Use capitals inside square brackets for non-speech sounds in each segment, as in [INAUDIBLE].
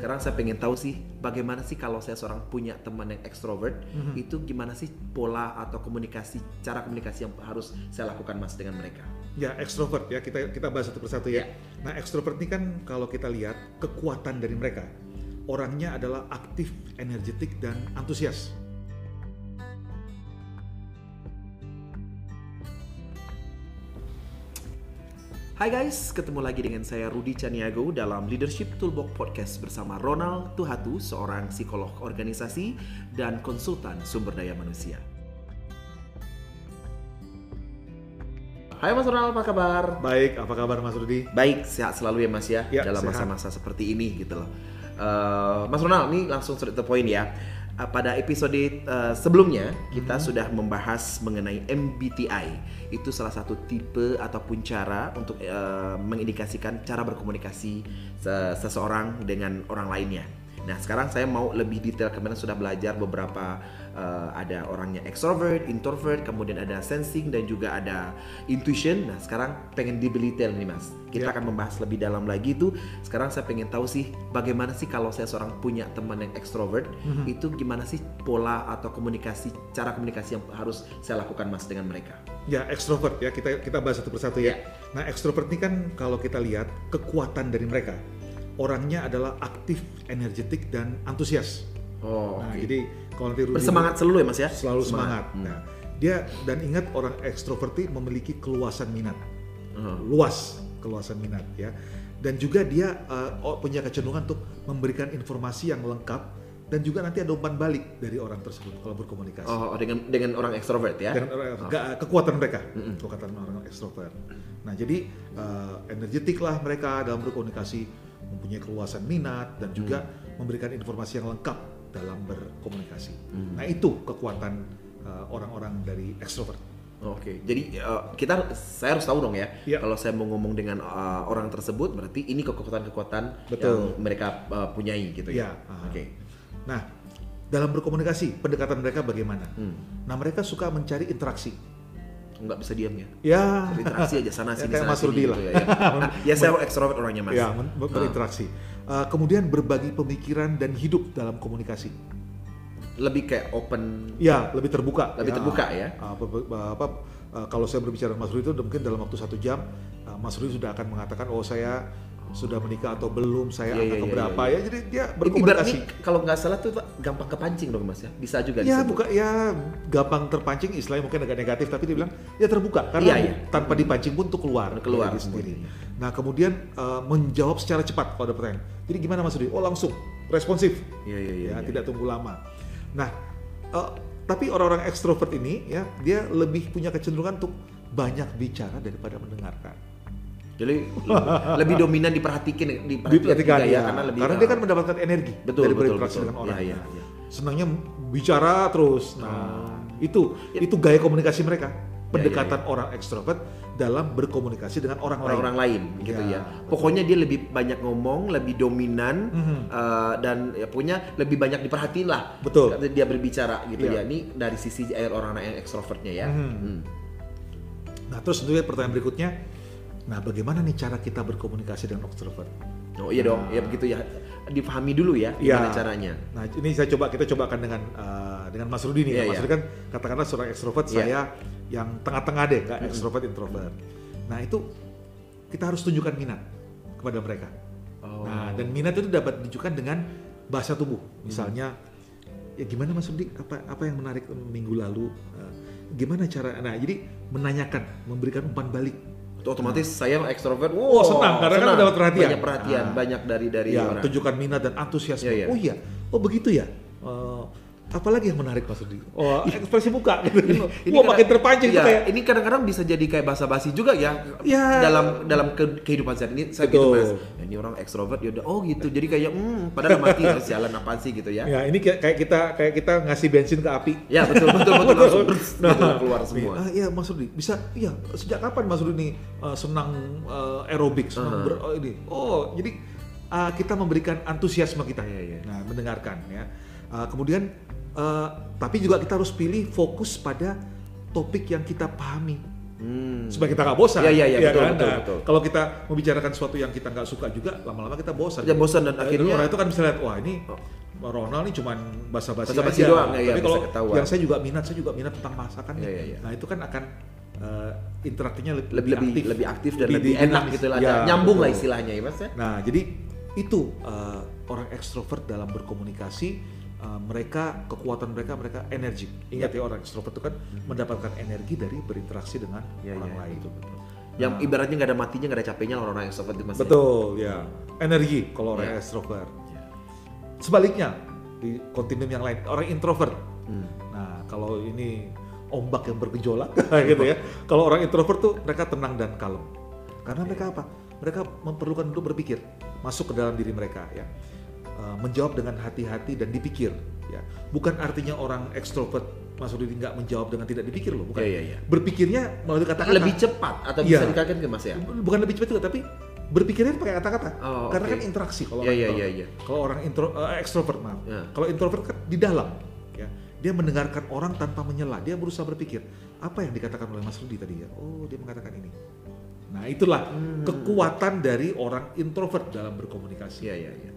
sekarang saya pengen tahu sih bagaimana sih kalau saya seorang punya teman yang ekstrovert Mhm. itu gimana sih pola atau komunikasi cara komunikasi yang harus saya lakukan mas dengan mereka Ya, ekstrovert ya. Kita kita bahas satu persatu ya. Ya. Nah, ekstrovert ini kan kalau kita lihat kekuatan dari mereka. Orangnya adalah aktif, energetik dan antusias. Hai guys, ketemu lagi dengan saya Rudi Caniago dalam Leadership Toolbox Podcast bersama Ronald Tuhatu, seorang psikolog organisasi dan konsultan sumber daya manusia. Hai Mas Ronald, apa kabar? Baik, apa kabar Mas Rudi? Baik, sehat selalu ya Mas ya, Ya, dalam masa-masa seperti ini gitu loh. Eh, Mas Ronald, ini langsung straight to point ya. Eh, pada episode eh, sebelumnya kita Mhm. sudah membahas mengenai MBTI. Itu salah satu tipe ataupun cara untuk eh, mengindikasikan cara berkomunikasi se- seseorang dengan orang lainnya. Nah, sekarang saya mau lebih detail kemarin sudah belajar beberapa eh, ada orangnya extrovert, introvert, kemudian ada sensing dan juga ada intuition. Nah, sekarang pengen detail nih, Mas. Kita Ya. akan membahas lebih dalam lagi itu. Sekarang saya pengen tahu sih bagaimana sih kalau saya seorang punya teman yang extrovert, Mhm. itu gimana sih pola atau komunikasi cara komunikasi yang harus saya lakukan Mas dengan mereka? Ya, ekstrovert ya. Kita kita bahas satu persatu ya. Ya. Nah, ekstrovert ini kan kalau kita lihat kekuatan dari mereka. Orangnya adalah aktif, energetik dan antusias. Oh, Nah, jadi kalau nanti Bersemangat selalu ya, Mas ya? selalu semangat. Hmm. Nah, dia dan ingat orang ekstrovert ini memiliki keluasan minat. Oh. luas keluasan minat ya dan juga dia uh, oh, punya kecenderungan untuk memberikan informasi yang lengkap dan juga nanti ada umpan balik dari orang tersebut kalau berkomunikasi Oh, dengan dengan orang ekstrovert ya? dan orang- ga- kekuatan mereka kekuatan orang ekstrovert nah jadi uh, energetik lah mereka dalam berkomunikasi mempunyai keluasan minat dan juga memberikan informasi yang lengkap dalam berkomunikasi nah itu kekuatan uh, orang-orang dari ekstrovert Oke, jadi uh, kita saya harus tahu dong ya. Iya. Kalau saya mau ngomong dengan uh, orang tersebut, berarti ini kekuatan-kekuatan Betul. yang mereka uh, punyai gitu ya. Iya, ah. Oke. Nah, dalam berkomunikasi, pendekatan mereka bagaimana? Hmm. Nah, mereka suka mencari interaksi. Nggak bisa diam ya. Ya, Berinteraksi aja sana Ya, [LAUGHS] sini kayak sana Mas sini gitu ya. Ya, [LAUGHS] ya saya ekstrovert orangnya Mas. ya ber- berinteraksi. Uh, kemudian berbagi pemikiran dan hidup dalam komunikasi. Lebih kayak open. Ya, lebih terbuka. Lebih terbuka ya. Uh, apa, apa, uh, kalau saya berbicara dengan Mas Rudi itu mungkin dalam waktu satu jam, uh, Mas Rudi sudah akan mengatakan, oh saya sudah menikah atau belum, saya Iya, anak iya, iya, keberapa iya. ya. Jadi dia berkomunikasi. nih, kalau nggak salah tuh gampang kepancing dong Mas ya. Bisa juga Ya bukan ya gampang terpancing istilahnya mungkin agak negatif tapi dia bilang ya terbuka karena Iya, iya. tanpa dipancing pun tuh keluar Keluar sendiri. Nah kemudian eh, menjawab secara cepat kalau ada pertanyaan. Jadi gimana Mas Rudi? Oh langsung responsif Iya iya iya. ya iya. tidak tunggu lama. Nah eh, tapi orang-orang ekstrovert ini ya dia lebih punya kecenderungan untuk banyak bicara daripada mendengarkan. Jadi lebih, dominan diperhatikan diperhatikan, Diperhatikan juga ya, karena lebih karena dia kan mendapatkan energi betul dari betul berinteraksi betul. dengan orang. Iya iya iya. senangnya bicara terus. Nah, itu itu gaya komunikasi mereka. Pendekatan orang ekstrovert dalam berkomunikasi dengan orang lain. orang-orang lain gitu ya. Ya. Pokoknya dia lebih banyak ngomong, lebih dominan Mhm. eh, dan ya punya lebih banyak diperhatiin lah. Betul. Dia berbicara gitu ya. Iya. Ini dari sisi eh, orang yang ekstrovertnya ya. Mhm. Hmm. Nah, terus tentunya pertanyaan berikutnya, nah bagaimana nih cara kita berkomunikasi dengan ekstrovert? Oh iya dong, ya begitu ya. Dipahami dulu ya gimana Iya. caranya. Nah, ini saya coba kita cobakan dengan eh, dengan Mas Rudi nih. Iya, Mas iya. Rudi kan katakanlah seorang ekstrovert, saya yang tengah-tengah deh, nggak ekstrovert introvert. Nah, itu kita harus tunjukkan minat kepada mereka. Oh. Nah, dan minat itu dapat ditunjukkan dengan bahasa tubuh. Misalnya, ya gimana Mas Rudi? Apa apa yang menarik minggu lalu? Eh, gimana cara? Nah, jadi menanyakan, memberikan umpan balik. Itu otomatis saya ekstrovert. Oh, senang, karena kan senang. dapat perhatian. Banyak perhatian, Ah. banyak dari dari ya, orang. tunjukkan minat dan antusiasme. Iya, iya. Oh iya, oh begitu ya. Eh, apalagi yang menarik Mas Rudi? Oh, ekspresi muka [LAUGHS] gitu. Wah, makin terpancing tuh kayak. Ini kadang-kadang bisa jadi kayak basa-basi juga ya. Ya. Dalam dalam ke- kehidupan saya ini saya gitu mas. Ya, ini orang ekstrovert ya udah oh gitu. Jadi kayak hmm padahal mati oh, sialan apa sih gitu ya. Ya, ini kayak kita kayak kita ngasih bensin ke api. Ya betul betul betul [LAUGHS] langsung brus, [LAUGHS] gitu keluar semua. Ah, iya Mas Rudi, bisa iya sejak kapan Mas Rudi nih eh, senang eh, aerobik, senang Uh-huh. ber oh, ini. Oh, jadi ah, kita memberikan antusiasme kita. Iya, iya. Nah, mendengarkan ya. Ah, kemudian eh, tapi juga kita harus pilih fokus pada topik yang kita pahami. Hmm. Supaya kita nggak bosan. Iya, iya, iya, betul, kan? betul, Nah, betul. Kalau kita membicarakan sesuatu yang kita nggak suka juga, lama-lama kita bosan. Ya, bosan dan Eh, akhirnya- orang itu kan bisa lihat, wah ini Ronald ini cuman basa-basi aja. doang, ya, ya, Tapi bisa kalau ketahuan. yang saya juga minat, saya juga minat tentang masakan nih. Iya, iya, iya. Nah itu kan akan eh, interaktifnya lebih, lebih lebih aktif, lebih aktif dan lebih, enak dinamis. gitu lah, Ya, nyambung lah betul. istilahnya ya mas ya. Nah, jadi itu eh, orang ekstrovert dalam berkomunikasi eh, mereka kekuatan mereka mereka energi. Ingat ya orang ekstrovert itu kan mendapatkan energi dari berinteraksi dengan Ya, orang ya, lain. betul, betul. Yang ibaratnya nggak ada matinya nggak ada capeknya orang-orang extrovert itu mas. ya. Betul, ya. Energi kalau orang Ya. ekstrovert. Ya. Sebaliknya di kontinum yang lain orang introvert. Hmm. Nah, kalau ini ombak yang bergejolak [LAUGHS] gitu ya. Kalau orang introvert tuh mereka tenang dan kalem. Karena mereka apa? Mereka memerlukan dulu berpikir, masuk ke dalam diri mereka ya. Eh, menjawab dengan hati-hati dan dipikir ya. Bukan artinya orang ekstrovert masuk diri nggak menjawab dengan tidak dipikir loh, bukan. Iya, iya, iya. Berpikirnya melalui kata-kata. Lebih cepat atau bisa Iya. dikatakan ke mas ya? Bukan lebih cepat juga, tapi berpikirnya pakai kata-kata. Oh, Karena kan interaksi kalau iya, iya. Kalau orang intro eh, ekstrovert maaf. Ya. Kalau introvert kan di dalam ya. Dia mendengarkan orang tanpa menyela. Dia berusaha berpikir, apa yang dikatakan oleh Mas Rudi tadi ya? Oh, dia mengatakan ini. Nah, itulah Hmm. kekuatan dari orang introvert dalam berkomunikasi. Iya, iya, iya.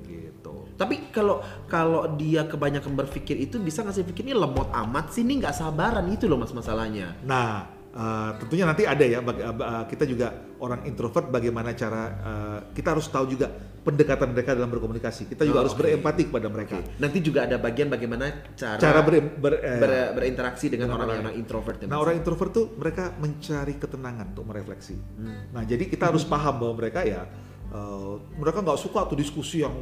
Tapi kalau kalau dia kebanyakan berpikir itu bisa nggak sih pikirnya lemot amat sih ini nggak sabaran itu loh mas masalahnya. Nah, eh, tentunya nanti ada ya bag- eh, eh, kita juga orang introvert bagaimana cara eh, kita harus tahu juga pendekatan mereka dalam berkomunikasi. Kita juga Oh, harus oke. berempati kepada mereka. Nanti juga ada bagian bagaimana cara Cara ber- ber- eh, ber- berinteraksi dengan orang orang yang orang introvert. ya, Nah orang introvert tuh mereka mencari ketenangan untuk merefleksi. Hmm. Nah jadi kita harus paham bahwa mereka ya eh, mereka nggak suka tuh diskusi yang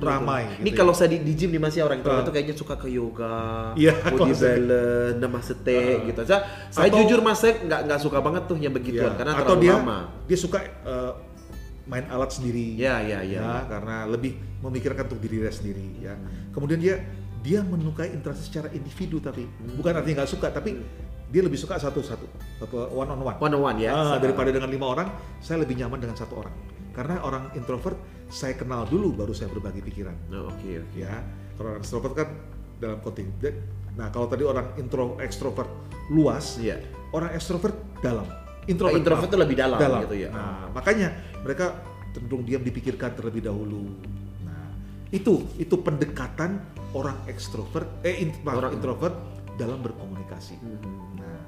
ramai. Ini gitu kalau ya. saya di, di gym nih masih orang introvert Ah. tuh kayaknya suka ke yoga, Iya, body balance, namaste Ah. gitu. Saya, saya Atau- jujur mas saya nggak nggak suka banget tuh yang begituan Ya, karena atau terlalu dia lama. dia suka eh, main alat sendiri. Ya ya ya. ya, karena lebih memikirkan untuk diri dia sendiri ya. Kemudian dia dia menyukai interaksi secara individu tapi Hmm. bukan artinya nggak suka tapi dia lebih suka satu-satu, satu one on one. One on one ya. Ah, daripada dengan lima orang, saya lebih nyaman dengan satu orang. Karena orang introvert saya kenal dulu baru saya berbagi pikiran. Oh, Oke oke. Ya, kalau orang extrovert kan dalam konteks. Nah, kalau tadi orang intro ekstrovert luas, Iya. orang ekstrovert dalam. Introvert, introvert maaf. itu lebih dalam, gitu ya. Nah, makanya mereka cenderung diam dipikirkan terlebih dahulu. Nah, itu itu pendekatan orang ekstrovert eh in- maaf, Orang- introvert dalam berkomunikasi. Mhm. Nah,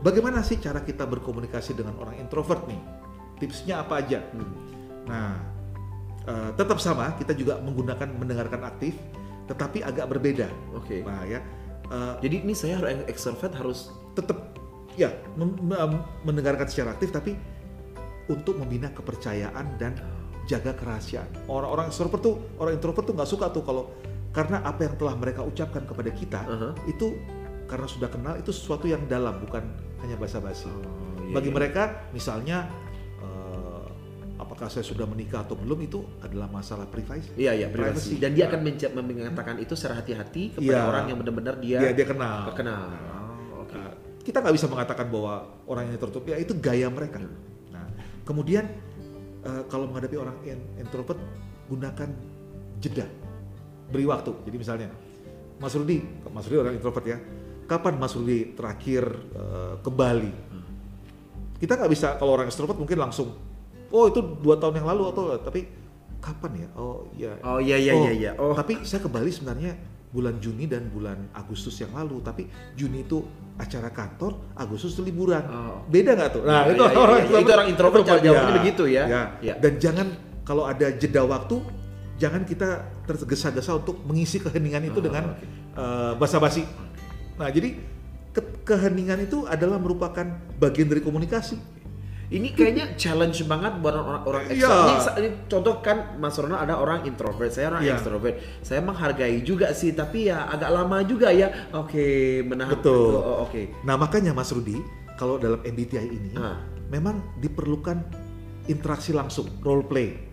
bagaimana sih cara kita berkomunikasi dengan orang introvert nih? Tipsnya apa aja? Hmm. Nah, eh, tetap sama, kita juga menggunakan mendengarkan aktif, tetapi agak berbeda. Oke. Nah, ya, eh, Jadi ini saya harus extrovert harus tetap ya mendengarkan secara aktif, tapi untuk membina kepercayaan dan jaga kerahasiaan. Orang-orang extrovert tuh, orang introvert tuh nggak suka tuh kalau karena apa yang telah mereka ucapkan kepada kita Aha. itu karena sudah kenal itu sesuatu yang dalam, bukan hanya basa-basi. Oh, iya, Bagi iya. mereka, misalnya, apakah saya sudah menikah atau belum itu adalah masalah privasi. Iya iya privasi. Dan dia akan Nah, mengatakan itu secara hati-hati kepada Iya. orang yang benar-benar dia, dia dia kenal. kenal. Oh, Oke. Nah, kita nggak bisa mengatakan bahwa orang ini tertutup, ya itu gaya mereka. Hmm. Nah, kemudian eh, kalau menghadapi orang in- introvert, gunakan jeda, beri waktu. Jadi misalnya, Mas Rudi, Mas Rudi orang introvert ya, kapan Mas Rudi terakhir eh, ke Bali? Hmm. Kita nggak bisa kalau orang extrovert mungkin langsung, oh itu dua tahun yang lalu atau tapi kapan ya? Oh iya. Oh iya iya iya iya. Oh. Tapi saya ke Bali sebenarnya bulan Juni dan bulan Agustus yang lalu. Tapi Juni itu acara kantor, Agustus itu liburan. Oh. Beda nggak tuh? Nah, iya, iya, iya. Itu orang introvert cara jawabnya begitu ya. Ya. Dan jangan kalau ada jeda waktu, jangan kita tergesa-gesa untuk mengisi keheningan itu Oh, dengan oke. eh, basa-basi. Nah, jadi ke- keheningan itu adalah merupakan bagian dari komunikasi. Ini kayaknya challenge banget buat orang orang Iya. extrovert. Ini contoh kan Mas Ronald ada orang introvert, saya orang Iya. extrovert. Saya menghargai juga sih, tapi ya agak lama juga ya. Oke, menahan Betul. Oh, Oke. Nah makanya Mas Rudi, kalau dalam MBTI ini Ah. memang diperlukan interaksi langsung, role play.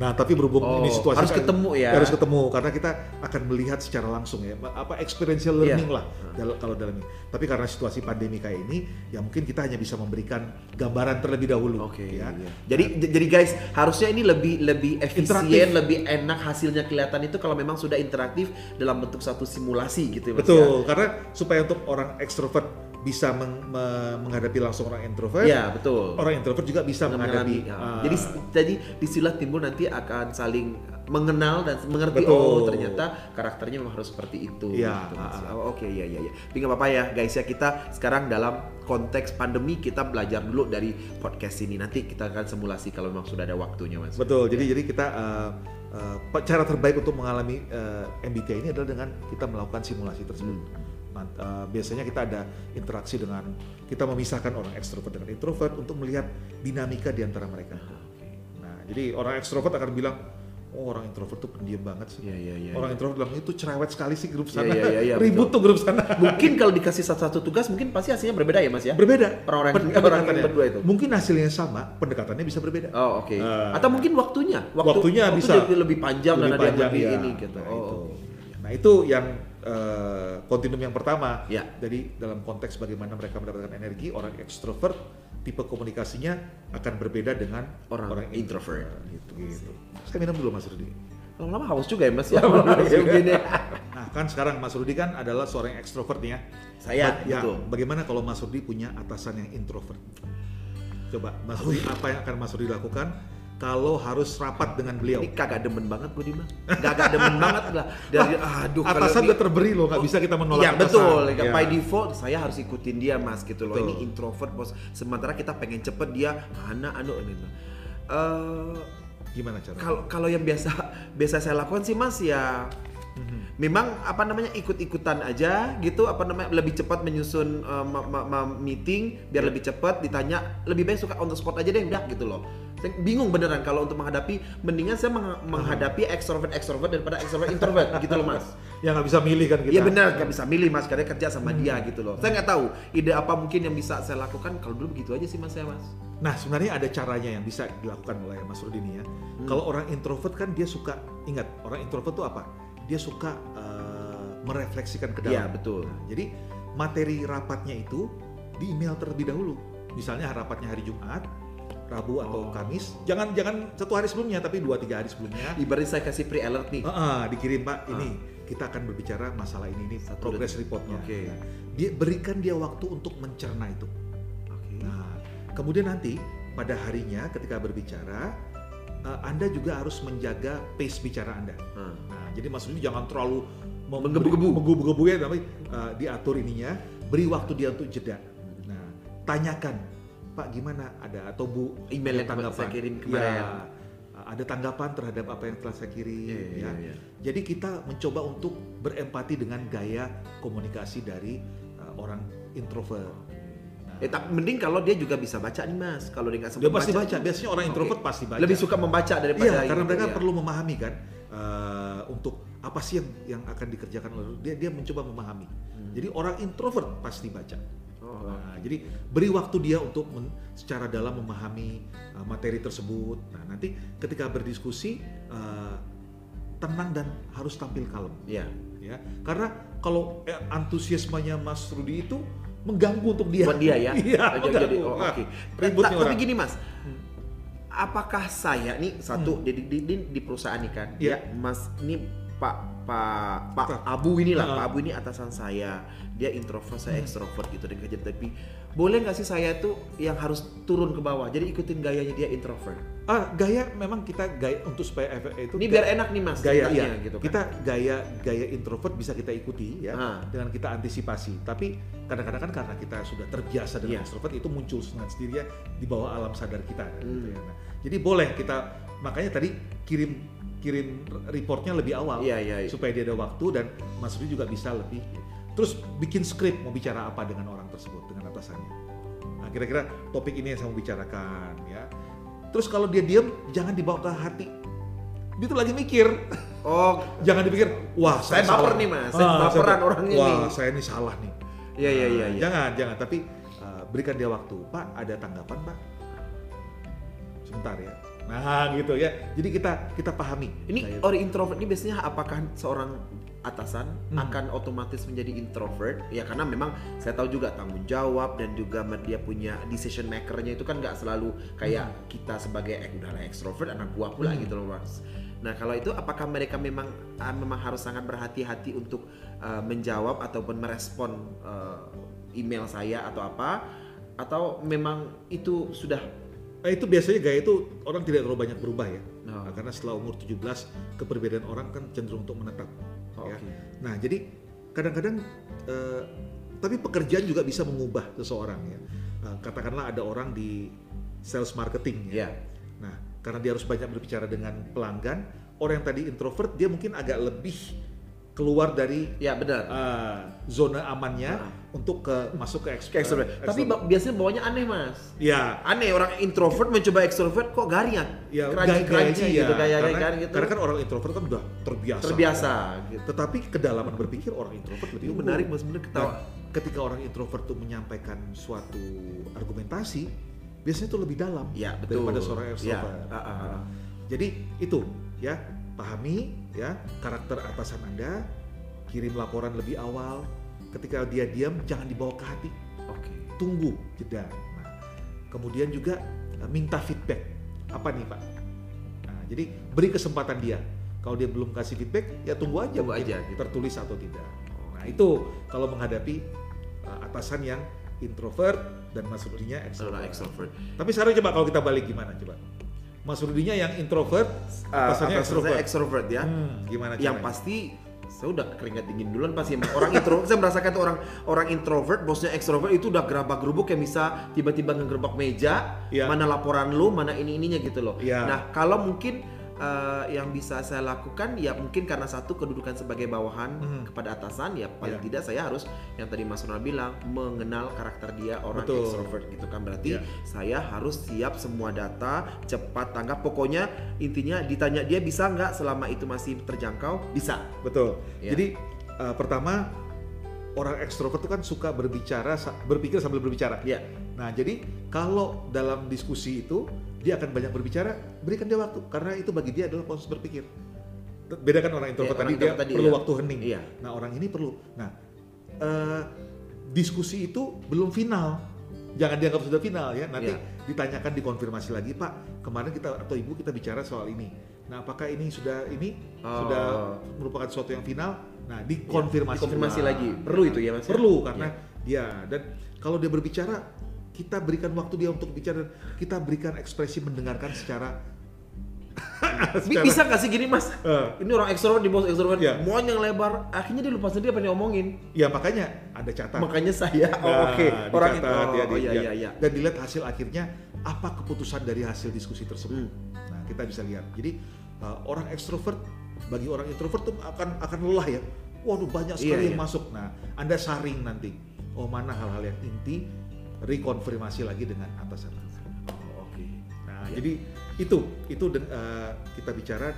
Nah tapi berhubung Oh, ini situasi harus ketemu ya. harus ketemu karena kita akan melihat secara langsung ya, apa experiential learning lah dal- kalau dalam ini. Tapi karena situasi pandemi kayak ini, ya mungkin kita hanya bisa memberikan gambaran terlebih dahulu. Oke. ya. iya. Jadi j- jadi guys, harusnya ini lebih lebih efisien, Interaktif. lebih enak hasilnya kelihatan itu kalau memang sudah interaktif dalam bentuk satu simulasi gitu ya Mas Betul, ya. karena supaya untuk orang ekstrovert bisa meng- me- menghadapi langsung orang introvert. Ya betul. Orang introvert juga bisa menghadapi. ya. ah, jadi jadi di situlah timbul nanti akan saling mengenal dan mengerti Betul. oh ternyata karakternya memang harus seperti itu. Iya, gitu, Oh, Oke ya ya ya. Tapi nggak apa-apa ya guys ya kita sekarang dalam konteks pandemi kita belajar dulu dari podcast ini. Nanti kita akan simulasi kalau memang sudah ada waktunya mas. Betul. Jadi jadi kita uh, uh, cara terbaik untuk mengalami uh, MBTI ini adalah dengan kita melakukan simulasi tersebut. Nah, uh, biasanya kita ada interaksi dengan kita memisahkan orang ekstrovert dengan introvert untuk melihat dinamika di antara mereka. Nah, jadi orang ekstrovert akan bilang, oh orang introvert tuh pendiam banget sih. Iya iya iya. orang introvert bilang itu cerewet sekali sih grup sana. Iya, iya, iya, [LAUGHS] Ribut tuh grup sana. Mungkin kalau dikasih satu-satu tugas mungkin pasti hasilnya berbeda ya mas ya. Berbeda. Orang-orang Pen- orang yang berdua itu. Mungkin hasilnya sama, pendekatannya bisa berbeda. Oh oke. Ah. Atau mungkin waktunya. Waktu, Waktunya waktu bisa lebih panjang lebih dan ada yang panjang, lebih ya. ini gitu. Nah, oh. itu. Nah, itu yang eh, kontinum yang pertama. Ya. Jadi dalam konteks bagaimana mereka mendapatkan energi, orang ekstrovert tipe komunikasinya akan berbeda dengan Orang introvert. gitu gitu. Saya minum dulu Mas Rudi. Lama-lama haus juga ya mas ya. [LAUGHS] Nah, kan sekarang Mas Rudi kan adalah seorang ekstrovert ya. Saya Ba- ya, betul. bagaimana kalau Mas Rudi punya atasan yang introvert? Coba Mas Rudi apa yang akan Mas Rudi lakukan kalau harus rapat dengan beliau? Ini kagak demen banget gue Dima. Kagak [LAUGHS] demen banget lah. Dari aduh kalau atasan udah terberi loh, nggak bisa kita menolak Iya betul, Ya. by default saya harus ikutin dia mas gitu loh. Betul. Ini introvert bos. Sementara kita pengen cepet dia mana anu gitu. Eh, Gimana cara? kalau kalau yang biasa [LAUGHS] biasa saya lakukan sih mas ya Mhm. memang apa namanya ikut-ikutan aja gitu apa namanya lebih cepat menyusun uh, ma- ma- ma- meeting biar lebih cepat ditanya lebih baik suka on the spot aja deh udah gitu loh saya bingung beneran kalau untuk menghadapi mendingan saya meng- menghadapi extrovert extrovert daripada extrovert introvert [LAUGHS] gitu loh mas Ya nggak bisa milih kan kita. Iya benar nggak bisa milih mas karena kerja sama dia gitu loh saya nggak tahu ide apa mungkin yang bisa saya lakukan kalau dulu begitu aja sih mas saya mas Nah sebenarnya ada caranya yang bisa dilakukan oleh Mas Rudi nih ya. Kalau orang introvert kan dia suka ingat orang introvert tuh apa? Dia suka eh, merefleksikan ke dalam. Iya, betul. Nah, jadi materi rapatnya itu di email terlebih dahulu. Misalnya rapatnya hari Jumat, Rabu atau Oh. Kamis. Jangan jangan satu hari sebelumnya tapi dua tiga hari sebelumnya. ibarat saya kasih pre alert nih Ah, ah, dikirim Pak ini kita akan berbicara masalah ini ini Satu progress detik. reportnya. Oke. Nah, dia berikan dia waktu untuk mencerna itu. Oke. Nah, kemudian nanti pada harinya ketika berbicara, eh, Anda juga harus menjaga pace bicara Anda. Hmm. Nah, jadi Rudi jangan terlalu Menggebu-gebu. menggebu-gebu ya, tapi eh, diatur ininya, beri waktu dia untuk jeda. Nah, tanyakan, Pak gimana ada atau Bu Email yang saya kirim Ya, kemarin. ada tanggapan terhadap apa yang telah saya kirim. Iya, iya, ya. iya. Jadi kita mencoba untuk berempati dengan gaya komunikasi dari eh, orang introvert. Nah, Eh, tapi mending kalau dia juga bisa baca nih mas. Kalau dia nggak sempat Dia pasti baca. Biasanya orang introvert pasti baca. Lebih suka membaca daripada Iya, karena mereka ya. perlu memahami kan eh, untuk apa sih yang yang akan dikerjakan oleh dia dia mencoba memahami. Jadi orang introvert pasti baca. Oh, Nah, jadi beri waktu dia untuk men- secara dalam memahami uh, materi tersebut. Nah, nanti ketika berdiskusi uh, tenang dan harus tampil kalem, Iya. ya. Karena kalau eh, antusiasmenya Mas Rudi itu mengganggu untuk dia. Buat dia ya. [LAUGHS] Iya, Jadi- jadi, oh, Nah, oke. ribut Ta- nih Tapi gini mas, apakah saya nih satu di, di, di, di perusahaan nih kan, Hmm. Iya. ya mas ini Pak Pak Pak. Abu inilah Ah. Pak Abu ini atasan saya, dia introvert saya ekstrovert gitu dan kerja tapi boleh nggak sih saya tuh yang harus turun ke bawah, jadi ikutin gayanya dia introvert. Ah, gaya memang kita gaya untuk supaya efek itu Ini biar enak nih mas, gaya iya. gitu kan. Kita gaya gaya introvert bisa kita ikuti ya Ah. dengan kita antisipasi. Tapi kadang-kadang kan karena kita sudah terbiasa dengan Iya. extrovert itu muncul dengan sendirinya di bawah alam sadar kita gitu Hmm. ya. Nah, jadi boleh kita makanya tadi kirim kirim reportnya lebih awal Iya, iya, iya. supaya dia ada waktu dan Mas Rudi juga bisa lebih terus bikin skrip mau bicara apa dengan orang tersebut dengan atasannya. Nah, kira-kira topik ini yang saya mau bicarakan ya. Terus kalau dia diem jangan dibawa ke hati. Dia tuh lagi mikir. Oh, [LAUGHS] Jangan dipikir, wah Saya saya, baper salah. nih, Mas. Saya Ah, baperan saya- orangnya Wah, nih. saya ini salah nih. iya iya iya. Nah, iya. Jangan, jangan. Tapi uh, berikan dia waktu. Pak, ada tanggapan, Pak? Sebentar ya. Nah, gitu ya. Jadi kita kita pahami. Ini Kayak- orang introvert ini biasanya apakah seorang atasan Hmm. akan otomatis menjadi introvert? Ya karena memang saya tahu juga tanggung jawab dan juga dia punya decision makernya itu kan nggak selalu kayak kita sebagai eh udahlah extrovert anak gua pula Hmm. gitu loh mas. Nah kalau itu apakah mereka memang uh, memang harus sangat berhati-hati untuk uh, menjawab ataupun merespon uh, email saya atau apa? Atau memang itu sudah Nah, itu biasanya gaya itu orang tidak terlalu banyak berubah ya. Oh. Nah, karena setelah umur 17 kepribadian orang kan cenderung untuk menetap. Oh, ya. oke. Nah, jadi kadang-kadang eh, tapi pekerjaan juga bisa mengubah seseorang ya. Eh, katakanlah ada orang di sales marketing ya. ya Nah, karena dia harus banyak berbicara dengan pelanggan, orang yang tadi introvert dia mungkin agak lebih keluar dari ya benar. eh, zona amannya Ah. untuk ke masuk ke, Kayak extrovert. eh, Tapi biasanya bawanya aneh mas. ya Aneh orang introvert mencoba extrovert kok garing ya? ya gayanya gitu ya. gaya karena, gaya gitu. karena kan orang introvert kan udah terbiasa terbiasa gitu. tetapi kedalaman berpikir orang introvert lebih menarik mas bener Nah, ketawa. ketika orang introvert tuh menyampaikan suatu argumentasi biasanya itu lebih dalam Ya betul. daripada seorang Ya, extrovert ah, ah, ah. jadi itu ya pahami ya karakter atasan anda kirim laporan lebih awal ketika dia diam jangan dibawa ke hati Oke. tunggu jeda. Nah, kemudian juga eh, minta feedback. Apa nih Pak? Nah, jadi beri kesempatan dia. Kalau dia belum kasih feedback, ya tunggu aja, Tunggu aja, gitu. tertulis atau tidak. Nah itu kalau menghadapi eh, atasan yang introvert dan Seorang extrovert. extrovert. Tapi sekarang coba kalau kita balik gimana coba? Mas Rudinya yang introvert, Uh, atasannya extrovert. extrovert ya. Hmm, gimana Yang caranya? pasti saya udah keringat dingin duluan pasti orang introvert [LAUGHS] saya merasakan tuh orang orang introvert bosnya extrovert itu udah gerabak gerubuk kayak bisa tiba-tiba ngegerbak meja Iya. mana laporan lu mana ini ininya gitu loh Iya. nah kalau mungkin eh, yang bisa saya lakukan ya mungkin karena satu kedudukan sebagai bawahan Hmm. kepada atasan ya paling Iya. tidak saya harus yang tadi Mas Ronald bilang mengenal karakter dia orang Betul. extrovert gitu kan berarti Iya. saya harus siap semua data cepat tanggap pokoknya intinya ditanya dia bisa nggak selama itu masih terjangkau bisa Betul. Ya. Jadi uh, pertama orang ekstrovert itu kan suka berbicara, berpikir sambil berbicara. ya Nah, jadi kalau dalam diskusi itu dia akan banyak berbicara, berikan dia waktu karena itu bagi dia adalah proses berpikir. Beda kan orang introvert orang tadi dia tadi, perlu iya. waktu hening. Iya. Nah, orang ini perlu. Nah, eh, diskusi itu belum final. Jangan dianggap sudah final ya. Nanti Iya. ditanyakan dikonfirmasi lagi, Pak. Kemarin kita atau Ibu kita bicara soal ini. Nah, apakah ini sudah ini Oh. sudah merupakan sesuatu yang final? Nah, dikonfirmasi. Dikonfirmasi ulang. lagi. Perlu itu ya, Mas, ya? Perlu karena ya dan kalau dia berbicara kita berikan waktu dia untuk bicara kita berikan ekspresi mendengarkan secara [LAUGHS] Bi- secara- bisa gak sih gini mas? Eh. Ini orang ekstrovert di bawah ekstrovert, Iya. mau yang lebar, akhirnya dia lupa sendiri apa yang diomongin. ya makanya ada catatan Makanya saya, oh Nah, oke, orang itu, oh, ya, oh, iya ya. iya iya. dan dilihat hasil akhirnya apa keputusan dari hasil diskusi tersebut Hmm. nah kita bisa lihat jadi uh, orang ekstrovert bagi orang introvert tuh akan akan lelah ya waduh banyak sekali Iya, yang iya. masuk nah anda saring nanti oh mana hal-hal yang inti rekonfirmasi lagi dengan atasan Oh, oke. Nah, Ya. jadi itu itu eh, kita bicara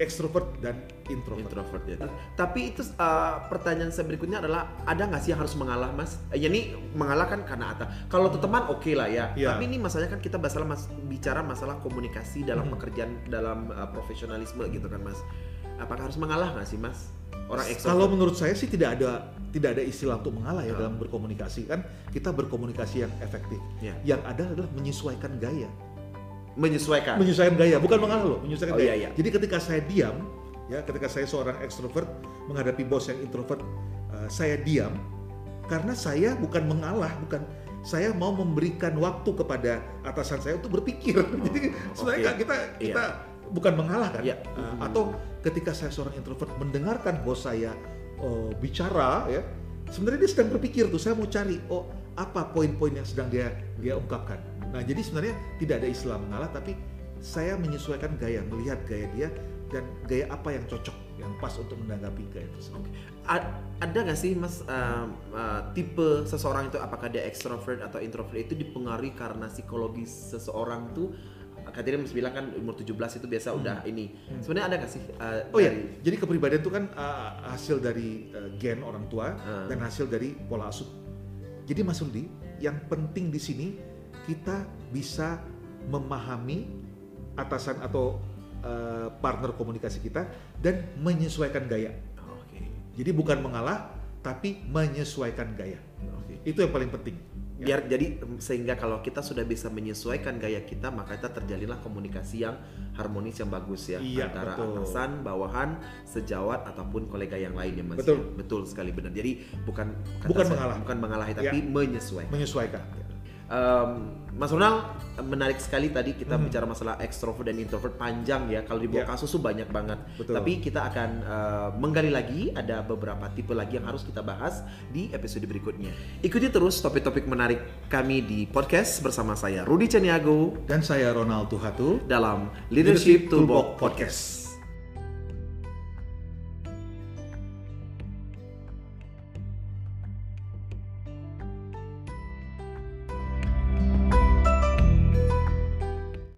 ekstrovert dan introvert. Introvert ya. Tapi itu uh, pertanyaan saya berikutnya adalah ada nggak sih yang harus mengalah mas? Eh, Ya ini mengalah kan karena Ata. Kalau untuk teman oke lah ya. Iya. Tapi ini masalahnya kan kita masalah mas bicara masalah komunikasi dalam Hmm. pekerjaan dalam uh, profesionalisme gitu kan mas. Apakah harus mengalah nggak sih mas? Orang Kalau ekstrovert. menurut saya sih tidak ada tidak ada istilah untuk mengalah ya Ah. dalam berkomunikasi kan kita berkomunikasi yang efektif. Ya. Yang ada adalah menyesuaikan gaya. menyesuaikan. Menyesuaikan gaya bukan mengalah loh, menyesuaikan Oh, gaya. iya, iya. Jadi ketika saya diam ya ketika saya seorang ekstrovert menghadapi bos yang introvert eh, saya diam karena saya bukan mengalah bukan saya mau memberikan waktu kepada atasan saya untuk berpikir. [LAUGHS] Jadi sebenarnya oke. kan kita Iya. Bukan mengalah kan? Iya. Uh, atau ketika saya seorang introvert mendengarkan bos saya uh, bicara ya, sebenarnya dia sedang berpikir tuh saya mau cari oh apa poin-poin yang sedang dia dia ungkapkan. Nah jadi sebenarnya tidak ada istilah mengalah tapi saya menyesuaikan gaya melihat gaya dia dan gaya apa yang cocok yang pas untuk menanggapi gaya tersebut. A- ada nggak sih mas um, uh, tipe seseorang itu apakah dia extrovert atau introvert itu dipengaruhi karena psikologis seseorang tuh katanya mas bilang kan umur 17 itu biasa udah ini sebenarnya ada nggak sih uh, Oh ya, dari- jadi kepribadian itu kan uh, hasil dari uh, gen orang tua Ah. dan hasil dari pola asuh. Jadi Mas Rudi, yang penting di sini kita bisa memahami atasan atau uh, partner komunikasi kita dan menyesuaikan gaya. Oh, oke Jadi bukan mengalah, tapi menyesuaikan gaya. oke Itu yang paling penting. Biar jadi sehingga kalau kita sudah bisa menyesuaikan gaya kita maka kita terjalinlah komunikasi yang harmonis yang bagus ya Iya, antara betul. atasan bawahan sejawat ataupun kolega yang lainnya mas Betul. Ya, betul sekali benar jadi bukan Bukan saya, mengalah. bukan mengalahi tapi Ya. menyesuaikan menyesuaikan. Em, Mas Ronald menarik sekali tadi kita Hmm. bicara masalah extrovert dan introvert panjang ya kalau dibawa Ya. kasus tuh banyak banget Betul. tapi kita akan eh, menggali lagi ada beberapa tipe lagi yang harus kita bahas di episode berikutnya ikuti terus topik-topik menarik kami di podcast bersama saya Rudi Caniago Dan saya Ronald Tuhatu. dalam Leadership Toolbox Podcast